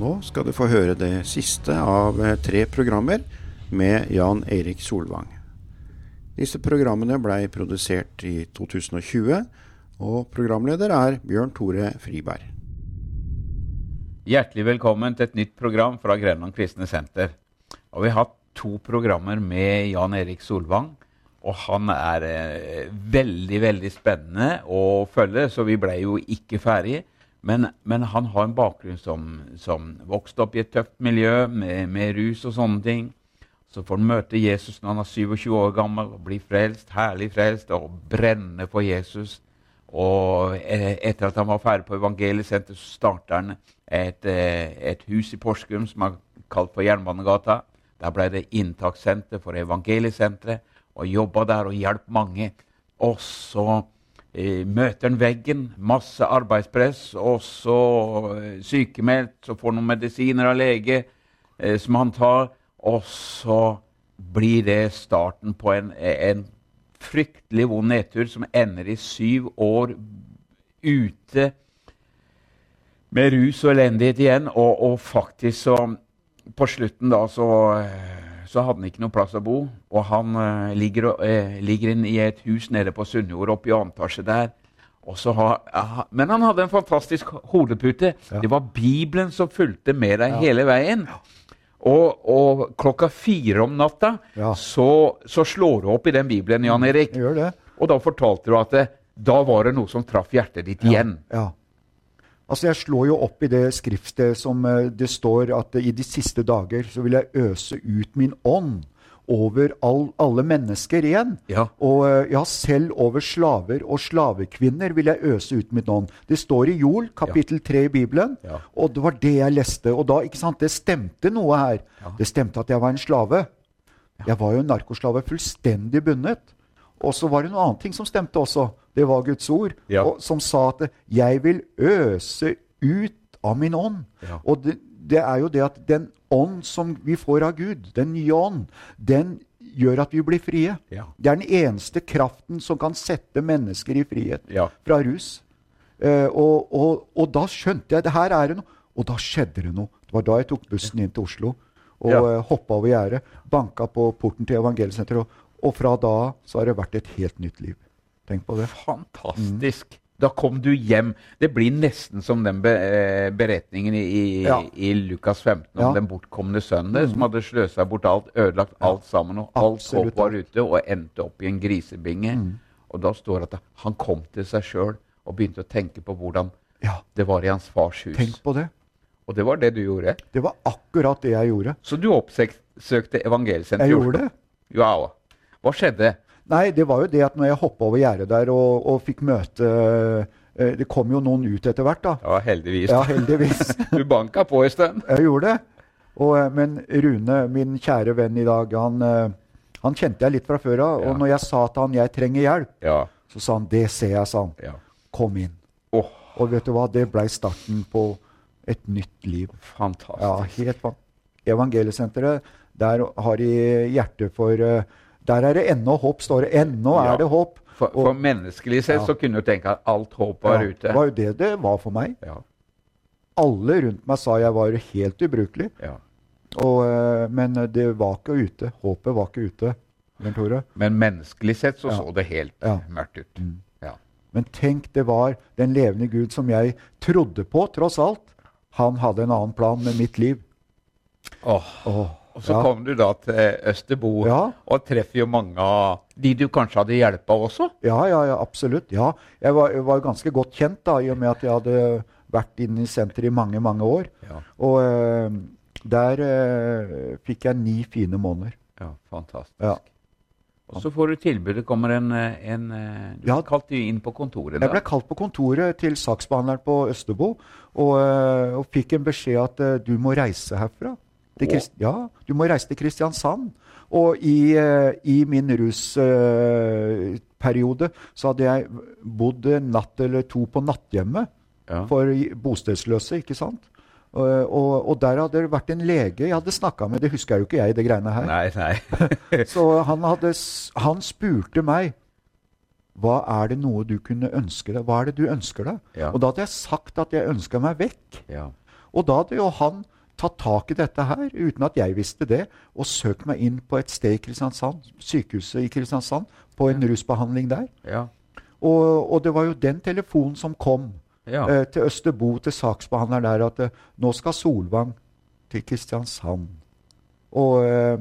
Nå skal du få høre det siste av eh, tre programmer med Jan Erik Solvang. Disse programmene blei produsert i 2020, og programleder er Bjørn Tore Friberg. Hjertelig velkommen til et nytt program fra Grenland kristne senter. Og vi har hatt to programmer med Jan Erik Solvang. Og han er eh, veldig, veldig spennende å følge, så vi ble jo ikke ferdige. Men, men, han har en bakgrunn som, som vokste opp i et tøft miljø med, med, rus og sånne ting. Så får han møte Jesus når han er 27 år gammel og blir frelst, herlig frelst, og brenner for Jesus. Og e, etter at han var ferdig på evangeliesenteret, så starter han et, eh, et, hus i Porsgrunn som er kalt for Jernbanegata. Der ble det inntakssenter for evangeliesenteret, og jobba der og hjalp mange. Og så møter han veggen, masse arbeidspress, og så eh, sykemeldt, så får noen medisiner av lege eh, som han tar, og så blir det starten på en, en fryktelig vond nedtur som ender i syv år ute med rus og elendighet igjen, og, og faktisk så På slutten da så så hadde han ikke noe plass å bo. Og han eh, ligger, eh, ligger i et hus nede på Sunnjord, oppe i annen etasje der. Har, uh, men han hadde en fantastisk hodepute. Ja. Det var Bibelen som fulgte med deg ja. hele veien. Og, og, klokka fire om natta ja. så, så, slår du opp i den Bibelen, Jan Erik. Og da fortalte du at det, da var det noe som traff hjertet ditt igjen. Ja. Altså Jeg slår jo opp i det skriftet som eh, det står at i de siste dager så vil jeg øse ut min ånd over all, alle mennesker igjen. Ja. Og eh, ja, selv over slaver og slavekvinner vil jeg øse ut min ånd. Det står i Jol, kapittel 3 i Bibelen, ja. og det var det jeg leste. Og da, ikke sant, det stemte noe her. Ja. Det stemte at jeg var en slave. Jeg var jo en narkoslave, fullstendig bundet. Og så var det noe annet ting som stemte også. Det var Guds ord, ja. og, som sa at 'jeg vil øse ut av min ånd'. Ja. Og det, det, er jo det at den ånd som vi får av Gud, den nye ånd, den gjør at vi blir frie. Ja. Det er den eneste kraften som kan sette mennesker i frihet fra rus. Uh, og, og, og, da skjønte jeg det her er det noe. Og da skjedde det noe. Det var da jeg tok bussen inn til Oslo og ja. uh, hoppa over gjerdet, banka på porten til evangeliesenteret, og, og fra da så har det vært et helt nytt liv. Tenk på det. Fantastisk. Mm. Da kom du hjem. Det blir nesten som den be eh, beretningen i, ja. i, Lukas 15 om ja. den bortkomne sønnen mm. som hadde sløsa bort alt, ødelagt ja. alt sammen, og alt håp var ute, og endte opp i en grisebinge. Mm. Og da står det at han kom til seg sjøl og begynte å tenke på hvordan det var i hans fars hus. Tenk på det. Og det var det du gjorde? Det var akkurat det jeg gjorde. Så du oppsøkte evangelsenteret? Jeg gjorde det. Wow. Hva skjedde? Nei, det var jo det at når jeg hoppa over gjerdet der og, og, fikk møte eh, Det kom jo noen ut etter hvert, da. Ja, heldigvis. Ja, heldigvis. du banka på en stund. Jeg gjorde det. Og, eh, men Rune, min kjære venn i dag, han, eh, han kjente jeg litt fra før av. Ja. Og når jeg sa til han 'jeg trenger hjelp', ja. så sa han 'det ser jeg', sa han. Ja. Kom inn. Oh. Og vet du hva? Det blei starten på et nytt liv. Fantastisk. Ja, helt fantastisk. Evangeliesenteret, der har de hjerte for der er det ennå håp, står det. Ennå ja. er det håp. For, for menneskelig sett ja. så kunne du tenke at alt håp var ja, ute. Det var jo det det var for meg. Ja. Alle rundt meg sa jeg var helt ubrukelig. Ja. Og, eh, men det var ikke ute. Håpet var ikke ute. Men menneskelig sett så så det helt mørkt ut. Mm. Men tenk, det var den levende Gud som jeg trodde på, tross alt. Han hadde en annen plan med mitt liv. Åh. Oh. Oh. Og så ja. kom du da til Østerbo ja. og treffer jo mange av de du kanskje hadde hjelpa også? Ja, ja, ja, absolutt. Ja. Jeg var, jeg var ganske godt kjent da, i og med at jeg hadde vært inne i senteret i mange, mange år. Og uh, der uh, fikk jeg ni fine måneder. Ja, fantastisk. Og så får du tilbudet. kommer en, en Du ble kalt inn på kontoret? da? Jeg ble kalt på kontoret til saksbehandleren på Østerbo og, og fikk en beskjed at du må reise herfra. Ja, du må reise til Kristiansand. Og i, uh, i min rusperiode uh, så hadde jeg bodd en natt eller to på natthjemmet ja. for bostedsløse, ikke sant? Og, og, og, der hadde det vært en lege jeg hadde snakka med. Det husker jo ikke jeg, det greiene her. Nei, nei. så han, hadde, han, spurte meg hva er det noe du kunne ønske deg? Hva er det du ønsker deg? Ja. Og da hadde jeg sagt at jeg ønska meg vekk. Ja. Og da hadde jo han tatt tak i dette her, uten at jeg visste det, og søkt meg inn på et sted i Kristiansand, sykehuset i Kristiansand, på en rusbehandling der. Ja. Og, og, det var jo den telefonen som kom Ja. eh, til Østerbo, til saksbehandleren der, at eh, nå skal Solvang til Kristiansand. Og, eh,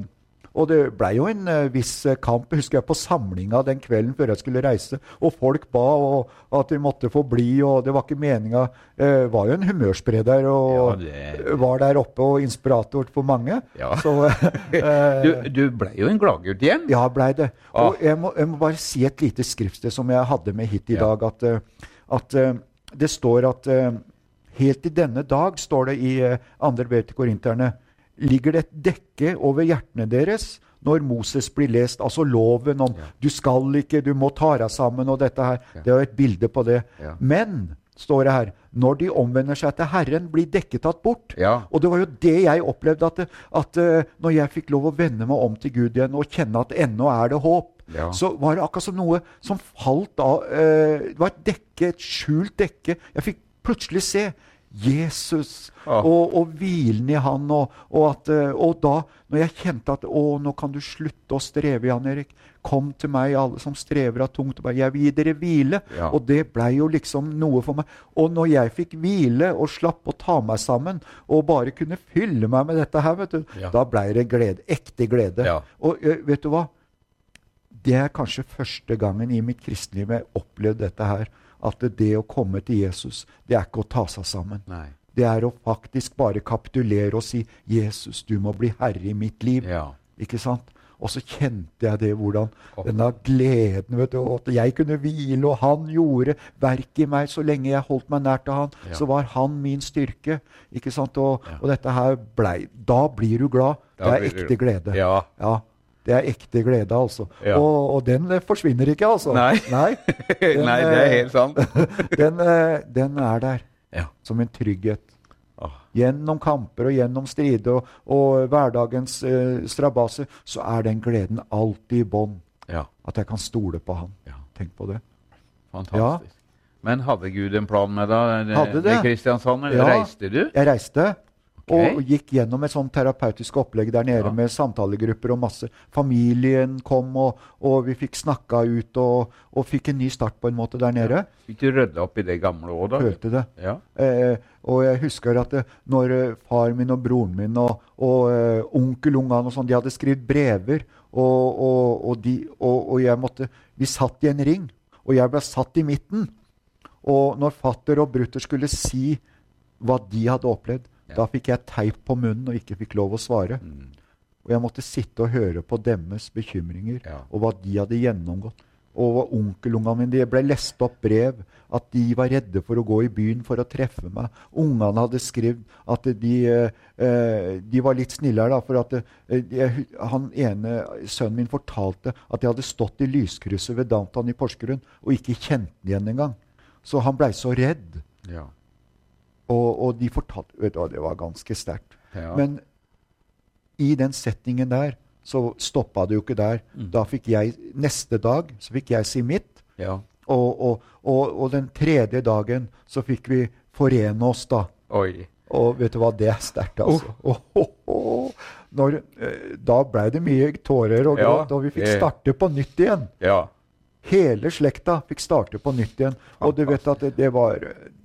og det blei jo en eh, viss eh, kamp, husker jeg, på samlinga den kvelden før jeg skulle reise. Og folk ba og, at de måtte få bli, og det var ikke meninga. Eh, var jo en humørspreder og Ja, det- var der oppe og inspirator for mange. Ja. Så eh, Du, du ble jo en gladgutt igjen. ja, blei det. Ah. Og jeg må, jeg må bare si et lite skriftsted som jeg hadde med hit i Ja. dag. At, eh, at det står at helt i denne dag, står det i andre brev til korinterne, ligger det et dekke over hjertene deres når Moses blir lest, altså loven om du skal ikke, du må ta deg sammen og dette her. Det er jo et bilde på det. Ja. Men, står det her, når de omvender seg til Herren, blir dekket tatt bort. Ja. Og det var jo det jeg opplevde, at, at eh, når jeg fikk lov å vende meg om til Gud igjen og kjenne at ennå er det håp, Ja. så var det akkurat som noe som falt av eh, Det var et dekke, et skjult dekke. Jeg fikk plutselig se Jesus ja. og, og hvilen i Han. Og, og, at, eh, og da, når jeg kjente at Å, nå kan du slutte å streve, Jan Erik. Kom til meg, alle som strever av tungt. Jeg vil gi dere hvile. Ja. Og det blei jo liksom noe for meg. Og når jeg fikk hvile og slapp å ta meg sammen og bare kunne fylle meg med dette her, vet du, Ja. da blei det glede. Ekte glede. Og eh, vet du hva? Det er kanskje første gangen i mitt kristenliv jeg opplevde dette her. At det å komme til Jesus, det er ikke å ta seg sammen. Nei. Det er å faktisk bare kapitulere og si 'Jesus, du må bli herre i mitt liv'. Ja. Ikke sant? Og så kjente jeg det, hvordan denne gleden vet du, At jeg kunne hvile, og han gjorde verk i meg. Så lenge jeg holdt meg nær til han, Ja. så var han min styrke. Ikke sant? Og, Ja. og dette her blei Da blir du glad. Da det er ekte glede. Ja. Ja, Det er ekte glede, altså. Ja. Og, og den eh, forsvinner ikke, altså. Nei. Nei, Den, Nei, det er eh, helt sant. den, eh, den er der Ja. som en trygghet. Gjennom kamper og gjennom strider og, og hverdagens eh, strabaser, så er den gleden alltid i bånn. Ja. At jeg kan stole på han. Ja. Tenk på det. Fantastisk. Men hadde Gud en plan med deg? i Kristiansand, eller reiste du? Jeg reiste Og gikk gjennom et sånn terapeutisk opplegg der nede Ja. med samtalegrupper og masse. Familien kom, og, og vi fikk snakka ut og, og fikk en ny start på en måte der nede. Fikk du rydda opp i det gamle òg, da? Følte det. Ja. Eh, og jeg husker at det, når eh, far min og broren min og, og eh, onkelungene og sånn, de hadde skrevet brever, og, de, og, jeg måtte Vi satt i en ring, og jeg ble satt i midten. Og når fatter og brutter skulle si hva de hadde opplevd, Ja. Da fikk jeg teip på munnen og ikke fikk lov å svare. Mm. Og jeg måtte sitte og høre på deres bekymringer Ja. og hva de hadde gjennomgått. Og onkelungene mine de ble lest opp brev at de var redde for å gå i byen for å treffe meg. Ungene hadde skrevet at de, eh, eh, de var litt snillere, da, for at de, han ene sønnen min fortalte at de hadde stått i lyskrysset ved Downtown i Porsgrunn og ikke kjente den igjen engang. Så han blei så redd. Ja. Og, og de fortalte Og det var ganske sterkt. Ja. Men i den settingen der så stoppa det jo ikke der. Mm. Da fikk jeg Neste dag så fikk jeg si mitt. ja. Og, og, og, og den tredje dagen så fikk vi forene oss, da. Oi. Og vet du hva, det er sterkt, altså. Oh. Oh, oh, Når, eh, da blei det mye tårer og Ja, og vi fikk starte på nytt igjen. Ja. Hele slekta fikk starte på nytt igjen. Og du vet at det, det var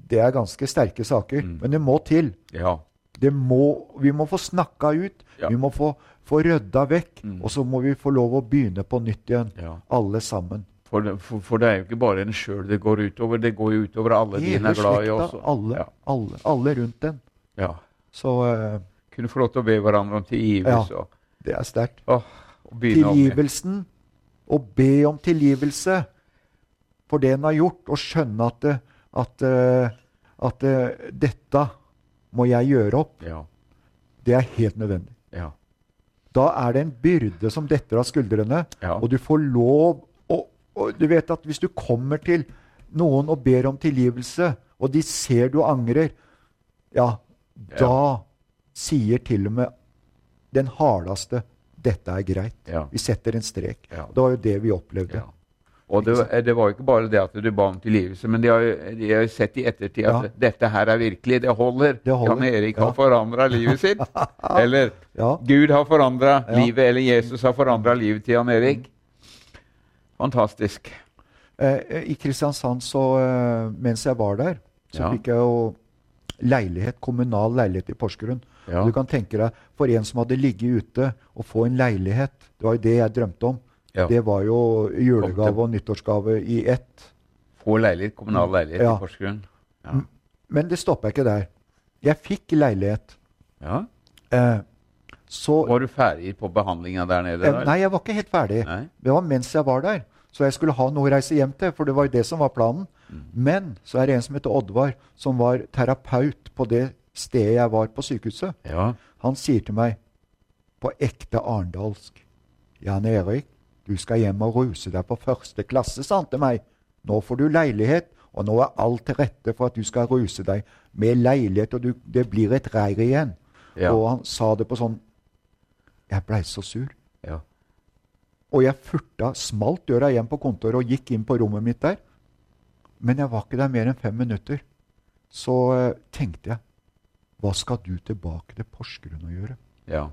Det er ganske sterke saker. Mm. Men det må til. Ja. Det må, vi må få snakka ut. Ja. Vi må få, få rydda vekk. Mm. Og så må vi få lov å begynne på nytt igjen. ja. Alle sammen. For, det- for, for det er jo ikke bare en sjøl det går utover, det går jo utover alle de en er glad i også. Alle, alle, alle rundt den. ja. Så uh, Kunne få lov til å be hverandre om tilgivelse. Ja, det er sterkt. Tilgivelsen. Å be om tilgivelse for det en har gjort, og skjønne at, det- at, eh, at eh, dette må jeg gjøre opp, Ja. det er helt nødvendig. Ja. Da er det en byrde som detter av skuldrene, Ja. og du får lov og, og Du vet at hvis du kommer til noen og ber om tilgivelse, og de ser du angrer, ja, da sier til og med den hardeste 'Dette er greit'. Vi setter en strek. Det var jo det vi opplevde. Og det, det, var ikke bare det at du ba om tilgivelse, men de har, de har sett i ettertid at ja. dette her er virkelig, det holder. Det holder. Jan Erik ja. har forandra livet sitt. eller ja. Gud har forandra livet, eller Jesus har forandra livet til Jan Erik. Fantastisk. Eh, I Kristiansand, så, eh, mens jeg var der, så fikk jeg jo leilighet, kommunal leilighet i Porsgrunn. Du kan tenke deg, For en som hadde ligget ute, å få en leilighet Det var jo det jeg drømte om. Ja. Det var jo julegave og nyttårsgave i ett. Få leilighet, kommunal leilighet ja. i Porsgrunn. Ja. Men det stoppa ikke der. Jeg fikk leilighet. Ja. Eh, så, var du ferdig på behandlinga der nede? Eh, nei, jeg var ikke helt ferdig. Nei? Det var mens jeg var der. Så jeg skulle ha noe å reise hjem til, for det var det som var planen. Mm. Men så er det en som heter Oddvar, som var terapeut på det stedet jeg var på sykehuset. Ja. Han sier til meg på ekte arendalsk Jan Erik, du skal hjem og ruse deg på første klasse, sa han til meg. Nå får du leilighet, og nå er alt til rette for at du skal ruse deg med leilighet, og du, det blir et reir igjen. Ja. Og han sa det på sånn Jeg blei så sur. Ja. Og jeg furta, smalt døra hjem på kontoret og gikk inn på rommet mitt der. Men jeg var ikke der mer enn fem minutter. Så uh, tenkte jeg Hva skal du tilbake til Porsgrunn å gjøre? Ja.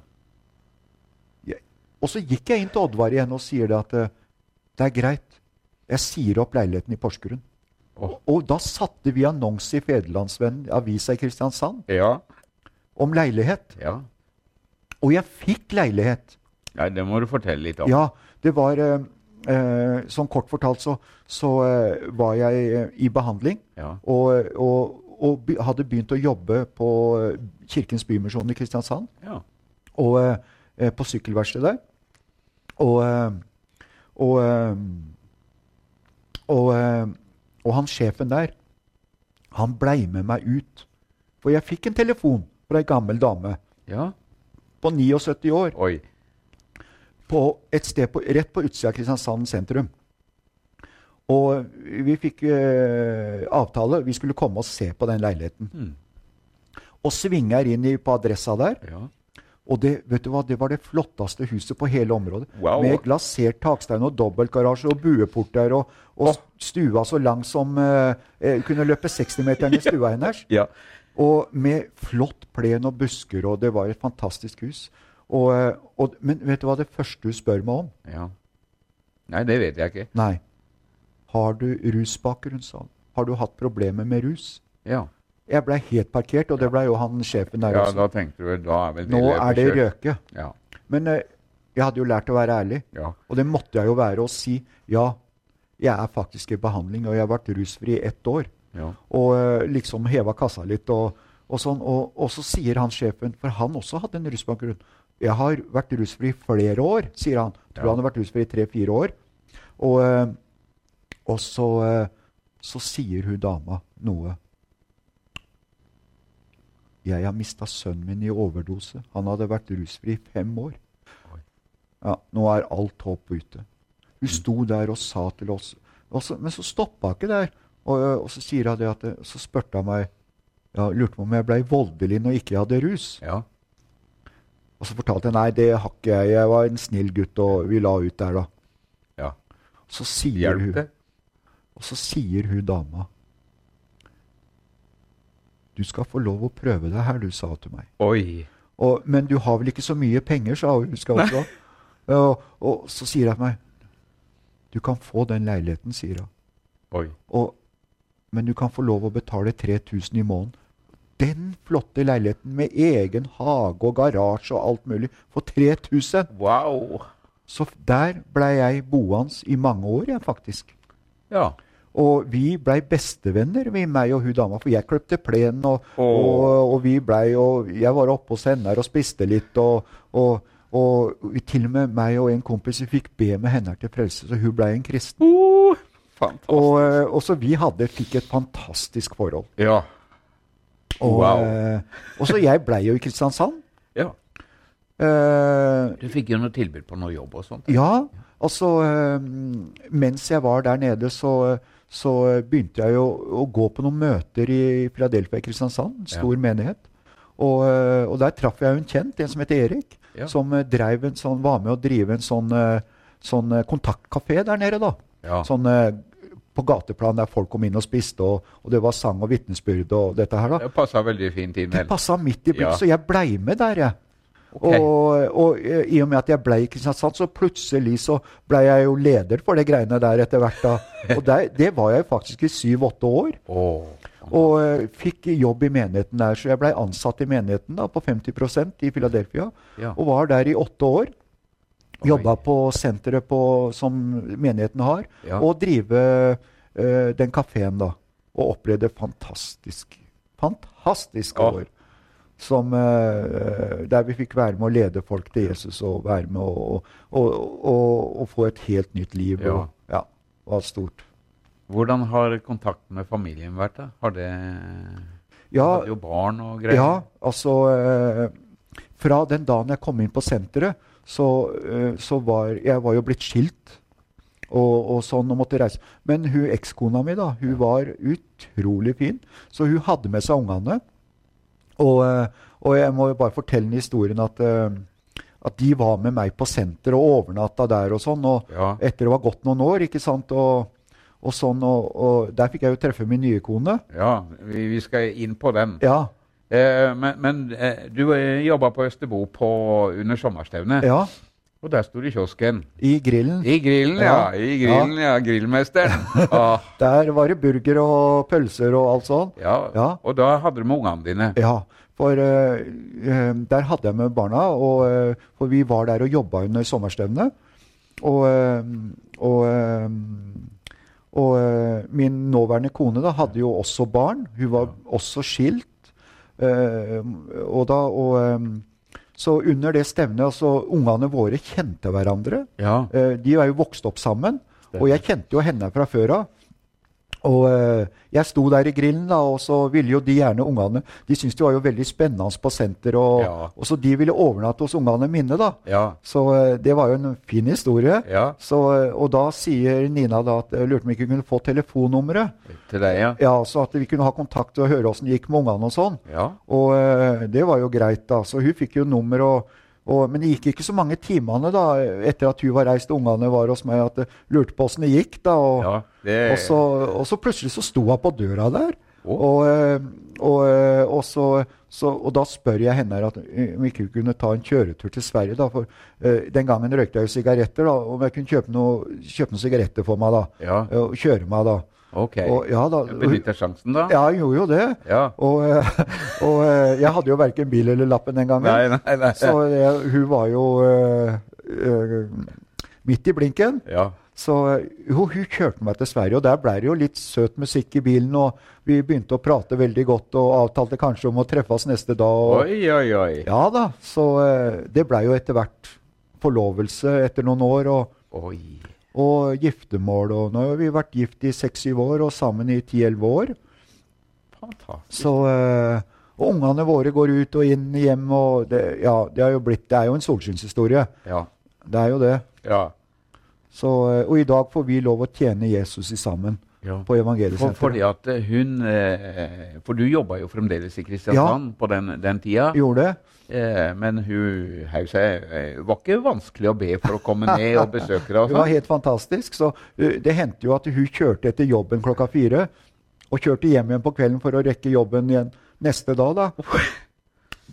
Og så gikk jeg inn til Oddvar igjen og sier det at eh, det er greit. Jeg sier opp leiligheten i Porsgrunn. Oh. Og da satte vi annonse i Federlandsvennen, avisa i Kristiansand, ja. om leilighet. Ja. Og jeg fikk leilighet. Ja, Det må du fortelle litt om. Ja, det var eh, eh, Sånn kort fortalt så, så eh, var jeg eh, i behandling. Ja. Og, og, og be, hadde begynt å jobbe på Kirkens Bymisjon i Kristiansand. Ja. Og på sykkelverkstedet der. Og, eh, og, eh, og, eh, og han sjefen der, han blei med meg ut. For jeg fikk en telefon fra ei gammel dame ja. på 79 år. Oi. På et sted på, rett på utsida av Kristiansand sentrum. Og vi fikk uh, avtale. Vi skulle komme og se på den leiligheten. Mm. Og svinger inn i, på adressa der. Ja. Og det, vet du hva, det var det flotteste huset på hele området. Wow. Med glasert takstein og dobbeltgarasje og bueporter og, og stua så lang som uh, kunne løpe 60-meteren i stua hennes. ja. Og med flott plen og busker, og det var et fantastisk hus. Og, eh, og, men vet du hva det første du spør meg om? Ja. Nei, det vet jeg ikke. Nei. Har du rusbakgrunn, sa han. Har du hatt problemer med rus? Ja. Jeg blei helt parkert, og det blei jo han sjefen der ja, også. Da tenkte du, da er vel Nå er det røke. Ja. Men uh, jeg hadde jo lært å være ærlig, ja. og det måtte jeg jo være. Å si ja, jeg er faktisk i behandling, og jeg har vært rusfri i ett år. Ja. Og uh, liksom heva kassa litt. Og, og, sånn, og, og, så sier han sjefen, for han også hadde en rusbakgrunn Jeg har vært rusfri i flere år, sier han. Tror han har vært rusfri i tre-fire år. Og, uh, og så, så sier hun dama noe jeg har mista sønnen min i overdose. Han hadde vært rusfri i fem år. Ja, Nå er alt håp ute. Hun mm. sto der og sa til oss så, Men så stoppa hun ikke der. Og, og, så sier hun det at så spurte hun meg ja, Lurte på om jeg ble voldelig når jeg ikke hadde rus. Ja. Og så fortalte jeg nei, det har ikke jeg. Jeg var en snill gutt, og vi la ut der, da. Ja. Så sier hun, og så sier hun dama du skal få lov å prøve deg her, du, sa hun til meg. Oi. Og, men du har vel ikke så mye penger, sa hun. Skal også. Og, og, så sier hun til meg Du kan få den leiligheten, sier hun. Oi. Og, men du kan få lov å betale 3000 i måneden. Den flotte leiligheten med egen hage og garasje og alt mulig for 3000. Wow. Så der blei jeg boende i mange år, jeg, faktisk. Ja. Og vi blei bestevenner, vi, meg og hun dama, for jeg kløpte plenen. Og, oh. og, og, vi blei, og jeg var oppe hos henne og spiste litt. Og, og, og, til og med meg og en kompis vi fikk be med henne til frelse, så hun blei en kristen. Oh, og, og, så vi hadde, fikk et fantastisk forhold. Ja. Og, wow. Eh, og så jeg blei jo i Kristiansand. Ja. Uh, du fikk jo noe tilbud på noe jobb og sånt? Ja. Altså, uh, mens jeg var der nede, så så begynte jeg å, å, gå på noen møter i Philadelphia i Kristiansand, stor ja. menighet. Og, eh, og, der traff jeg jo en kjent, en som heter Erik, ja. som uh, en sånn, var med å drive en sånn, sånn kontaktkafé der nede. da. Ja. Sånn på gateplan der folk kom inn og spiste, og, og det var sang og vitnesbyrd og dette her. da. Det passa veldig fint inn. Det passa midt i blikket, ja. så jeg blei med der, jeg. Okay. Og, og, i og med at jeg ble i Kristiansand, så plutselig så ble jeg jo leder for det greiene der etter hvert. da. Og der, det var jeg faktisk i syv-åtte år. Oh. Og uh, fikk jobb i menigheten der. Så jeg ble ansatt i menigheten da, på 50% i Philadelphia. Ja. Og var der i åtte år. Jobba på senteret på, som menigheten har, ja. og drive uh, den kafeen, da. Og opplevde fantastisk, fantastisk år. Som, uh, der vi fikk være med å lede folk til Jesus og være med å å, å, å få et helt nytt liv. Ja. Og, ja, var stort. Hvordan har kontakten med familien vært? da? Har det ja, jo barn og greier? Ja, altså uh, Fra den dagen jeg kom inn på senteret, så, uh, så var jeg var jo blitt skilt. Og, og, sånn, og måtte reise. Men hun ekskona mi da, hun var utrolig fin. Så hun hadde med seg ungene. Og, eh, og, jeg må jo bare fortelle den historien at, eh, at de var med meg på senteret og overnatta der og sånn. Og ja. etter det var gått noen år, ikke sant. Og, og sånn, og, og, der fikk jeg jo treffe min nye kone. Ja, vi, vi skal inn på den. Ja. Eh, men, men eh, du jobba på Østerbo på, under sommerstevnet. Ja. Og der sto det i kiosken. I grillen. I grillen, ja. I grillen, ja. ja. Grillmesteren. Ah. der var det burger og pølser og alt sånt. Ja, ja. Og da hadde du med ungene dine. Ja. For uh, der hadde jeg med barna, og, uh, for vi var der og jobba under sommerstevnet. Og, og, og min nåværende kone da, hadde jo også barn. Hun var også skilt. og da, og så under det stevnet altså Ungene våre kjente hverandre. Ja. Eh, de er jo vokst opp sammen. Og jeg kjente jo henne fra før av. Og eh, jeg sto der i grillen, da, og så ville jo de gjerne ungene De syntes det var jo veldig spennende på senter, og, ja. og så de ville overnatte hos ungene mine. da. Ja. Så eh, det var jo en fin historie. Ja. Så, og da sier Nina da at jeg lurte om vi ikke kunne få telefonnummeret. Til deg, ja. ja. Så at vi kunne ha kontakt og høre åssen det gikk med ungene og sånn. Ja. Og det var jo greit, da. Så hun fikk jo nummer. og og, men det gikk ikke så mange timene da, etter at hun var reist og ungene var hos meg, at jeg lurte på åssen det gikk. da, og, ja, det... og, så, og, så, plutselig så sto hun på døra der. Oh. Og, så, så, og, da spør jeg henne at om ikke hun kunne ta en kjøretur til Sverige. da, for uh, Den gangen røykte jeg jo sigaretter. da, Om jeg kunne kjøpe, noe, kjøpe noen sigaretter for meg da, ja. og kjøre meg da. Ok. Og, ja, da, Benytter sjansen, da? Ja, jeg gjorde jo det. Ja. Og, eh, og, eh, jeg hadde jo verken bil eller lappen den gangen. Nei, nei, nei. Så jeg, hun var jo uh, uh, midt i blinken. Ja. Så jo, hun kjørte meg til Sverige, og der ble det jo litt søt musikk i bilen. Og vi begynte å prate veldig godt og avtalte kanskje om å treffes neste dag. Og, oi, oi, oi. Ja da, så uh, det blei jo etter hvert forlovelse etter noen år. og oi og giftermål. Og nå har vi vært gift i seks-syv år og sammen i ti-elleve år. Fantastisk. Så, uh, og ungene våre går ut og inn hjem, og det, ja, det, jo blitt, det er jo en solskinnshistorie. Ja. Det er jo det. Ja. Så, uh, og i dag får vi lov å tjene Jesus i sammen. Ja. på evangeliesenteret. For, fordi at hun, eh, for du jobba jo fremdeles i Kristiansand ja. på den, den tida. Gjorde det. Eh, men hun Hause eh, var ikke vanskelig å be for å komme ned og besøke deg. Hun var helt fantastisk. så Det hendte jo at hun kjørte etter jobben klokka fire. Og kjørte hjem igjen på kvelden for å rekke jobben igjen neste dag. da.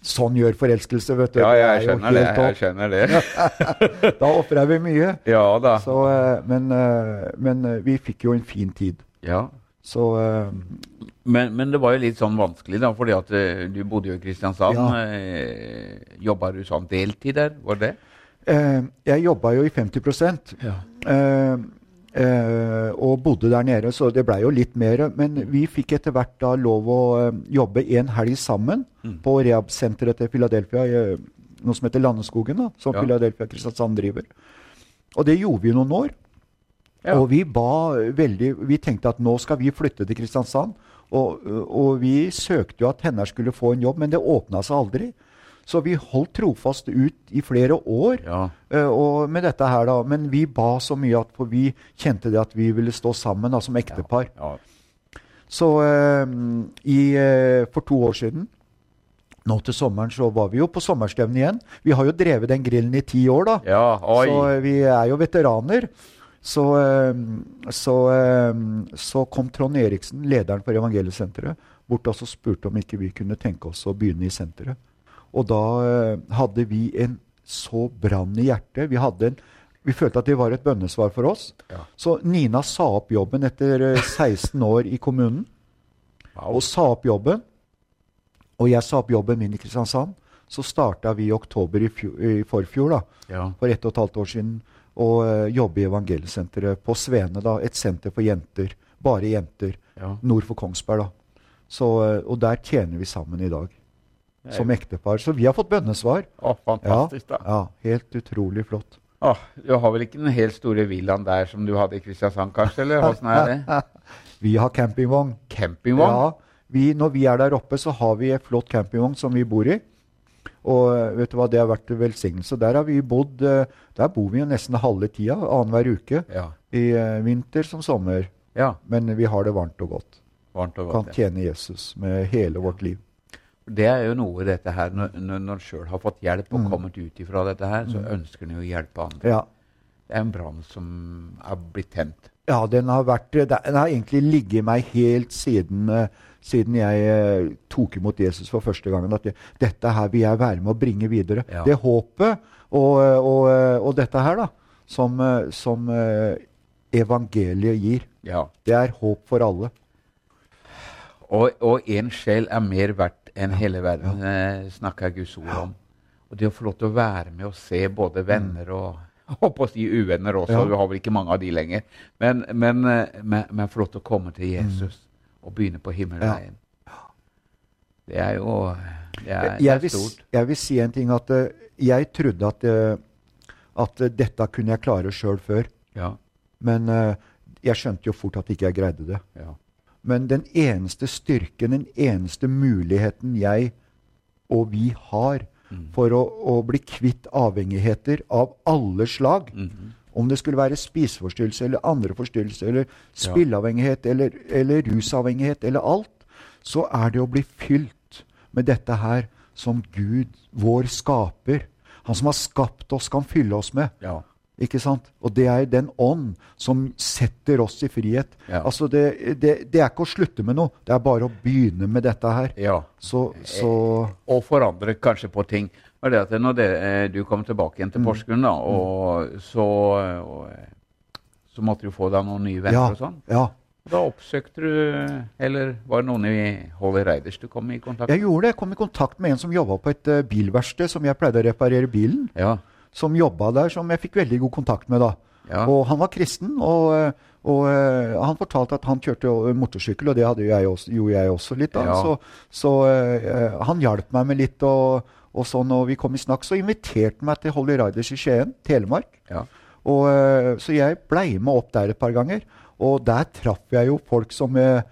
Sånn gjør forelskelse, vet du. Ja, jeg skjønner det. Jeg skjønner det. da ofrer vi mye. Ja da. Så, uh, men, uh, men vi fikk jo en fin tid. Ja. Så men, men, det var jo litt sånn vanskelig, da, fordi at du bodde jo i Kristiansand. Ja. Jobba du sånn deltid der? Var det? Jeg jobba jo i 50 ja. Og bodde der nede, så det blei jo litt mer. Men vi fikk etter hvert da lov å jobbe en helg sammen mm. på rehab-senteret til Philadelphia, noe som heter Landeskogen, da, som ja. Philadelphia Kristiansand driver. Og det gjorde vi noen år. Ja. Og vi ba veldig Vi tenkte at nå skal vi flytte til Kristiansand. Og, og, vi søkte jo at henne skulle få en jobb, men det åpna seg aldri. Så vi holdt trofast ut i flere år ja. uh, med dette her, da. Men vi ba så mye at for vi kjente det at vi ville stå sammen da, som ektepar. Ja. Ja. Så uh, i, uh, for to år siden nå til sommeren så var vi jo på sommerstevne igjen. Vi har jo drevet den grillen i ti år, da. så vi er jo veteraner. så, så, så, kom Trond Eriksen, lederen for Evangeliesenteret, bort og spurte om ikke vi kunne tenke oss å begynne i senteret. Og da hadde vi en så brann i hjertet. Vi, en, vi, følte at det var et bønnesvar for oss. Ja. Så Nina sa opp jobben etter 16 år i kommunen. Og sa opp jobben. Og jeg sa opp jobben min i Kristiansand. Så starta vi i oktober i, fjor, i forfjor, da, ja. for ett og et halvt år siden, å uh, jobbe i Evangeliesenteret på Svene. da, Et senter for jenter. Bare jenter. Ja. Nord for Kongsberg. da. Så, og der tjener vi sammen i dag. Som ektepar. Så vi har fått bønnesvar. Å, fantastisk da. Ja, Helt utrolig flott. Åh, du har vel ikke den helt store villaen der som du hadde i Kristiansand, kanskje? eller hvordan er det? vi har campingvogn. Campingvogn? Ja, vi, Når vi er der oppe, så har vi et flott campingvogn som vi bor i. Og eh, vet du hva, det har vært en velsignelse. Der har vi bodd, eh, der bor vi jo nesten halve tida, annenhver uke. Ja. I uh, vinter som sommer. Ja. Men vi har det varmt og godt. Varmt og godt kan tjene Jesus med hele vårt liv. Det er jo noe dette her, Når, når en sjøl har fått hjelp og mm. kommet ut ifra dette her, så mm. ønsker en jo å hjelpe andre. Ja. Det er en brann som er blitt tent. Ja, den har, vært, den har egentlig ligget meg helt siden uh, siden jeg eh, tok imot Jesus for første gangen. At det, dette her vil jeg være med å bringe videre. Ja. Det håpet og, og, og, dette her, da, som, som evangeliet gir, ja. det er håp for alle. Og én sjel er mer verdt enn hele verden, eh, snakker Guds ord om. Og det å få lov til å være med og se både venner og Håper å si uvenner også, ja. du har vel ikke mange av de lenger. Men, men, eh, men, men få lov til å komme til Jesus. Mm og begynne på himmelveien. Ja. Det er jo det er, det er stort. Jeg vil si en ting at uh, jeg trodde at, uh, at uh, dette kunne jeg klare sjøl før. Ja. Men jeg skjønte jo fort at ikke jeg greide det. Ja. Men den eneste styrken, den eneste muligheten jeg og vi har mm. for å, å, bli kvitt avhengigheter av alle slag, mm -hmm. Om det skulle være spiseforstyrrelse eller andre forstyrrelser, eller spilleavhengighet eller, eller rusavhengighet eller alt, så er det å bli fylt med dette her som Gud, vår skaper, han som har skapt oss, kan fylle oss med. Ja. Ikke sant? Og det er den ånd som setter oss i frihet. Ja. Altså det, det, det, er ikke å slutte med noe, det er bare å begynne med dette her. Ja. Så, så Og forandre kanskje på ting var det at når det, eh, du kom tilbake igjen til mm. Porsgrunn, da, og mm. så, og, så måtte du få deg noen nye venner ja, og sånn. Ja. Da oppsøkte du Eller var det noen i Holly Reiders du kom i kontakt med? Jeg gjorde det. Jeg kom i kontakt med en som jobba på et bilverksted som jeg pleide å reparere bilen. Ja. Som jobba der, som jeg fikk veldig god kontakt med da. Ja. Og han var kristen, og, eh, og uh, han fortalte at han kjørte motorsykkel, og det jeg også, gjorde jeg også litt. da. Ja. Så, så uh, han hjalp meg med litt. og og så når vi kom i snakk, så inviterte han meg til Holly Riders i Skien, Telemark. Ja. Og, eh, så jeg blei med opp der et par ganger. Og der traff jeg jo folk som eh,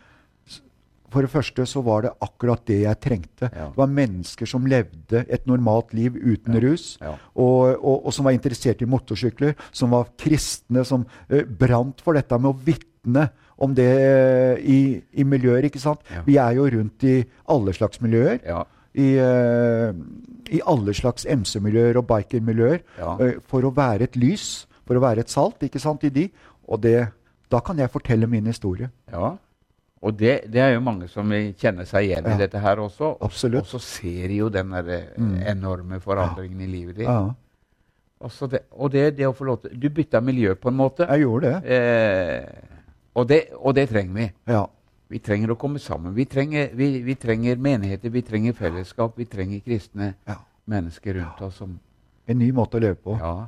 For det første så var det akkurat det jeg trengte. Ja. Det var mennesker som levde et normalt liv uten ja. rus, og, og, og, som var interessert i motorsykler, som var kristne, som uh, brant for dette med å vitne om det uh, i, i, miljøer. ikke sant? Vi er jo rundt i alle slags miljøer. Ja i, uh, i alle slags MC-miljøer og biker-miljøer ja. for å være et lys, for å være et salt ikke sant, i de. Og det, da kan jeg fortelle min historie. Ja, og det, det er jo mange som kjenner seg igjen ja. i dette her også. Absolutt. Og så ser de jo den der eh, mm. enorme forandringen ja. i livet ditt. Ja. Det, og det, det, å få lov til Du bytta miljø på en måte. Jeg gjorde det. Eh, og det. Og det trenger vi. Ja. Vi trenger å komme sammen. Vi trenger, vi, vi trenger menigheter, vi trenger fellesskap, vi trenger kristne ja. mennesker rundt oss. Som, en ny måte å leve på. Ja.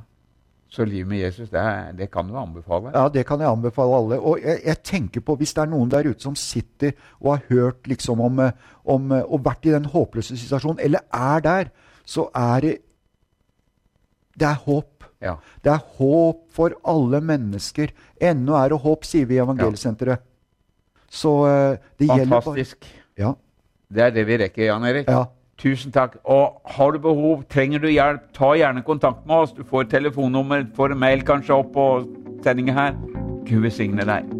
Så livet med Jesus, det, det, kan du anbefale? Ja, det kan jeg anbefale alle. Og jeg, jeg, tenker på, hvis det er noen der ute som sitter og har hørt liksom om, om og vært i den håpløse situasjonen, eller er der, så er det Det er håp. Ja. Det er håp for alle mennesker. Ennå er det håp, sier vi i Evangeliesenteret. Så det Fantastisk. gjelder Fantastisk. Ja. Det er det vi rekker, Jan Erik. Ja. Tusen takk. Og har du behov, trenger du hjelp, ta gjerne kontakt med oss. Du får telefonnummer, får mail kanskje opp på sendinga her. Gud velsigne deg.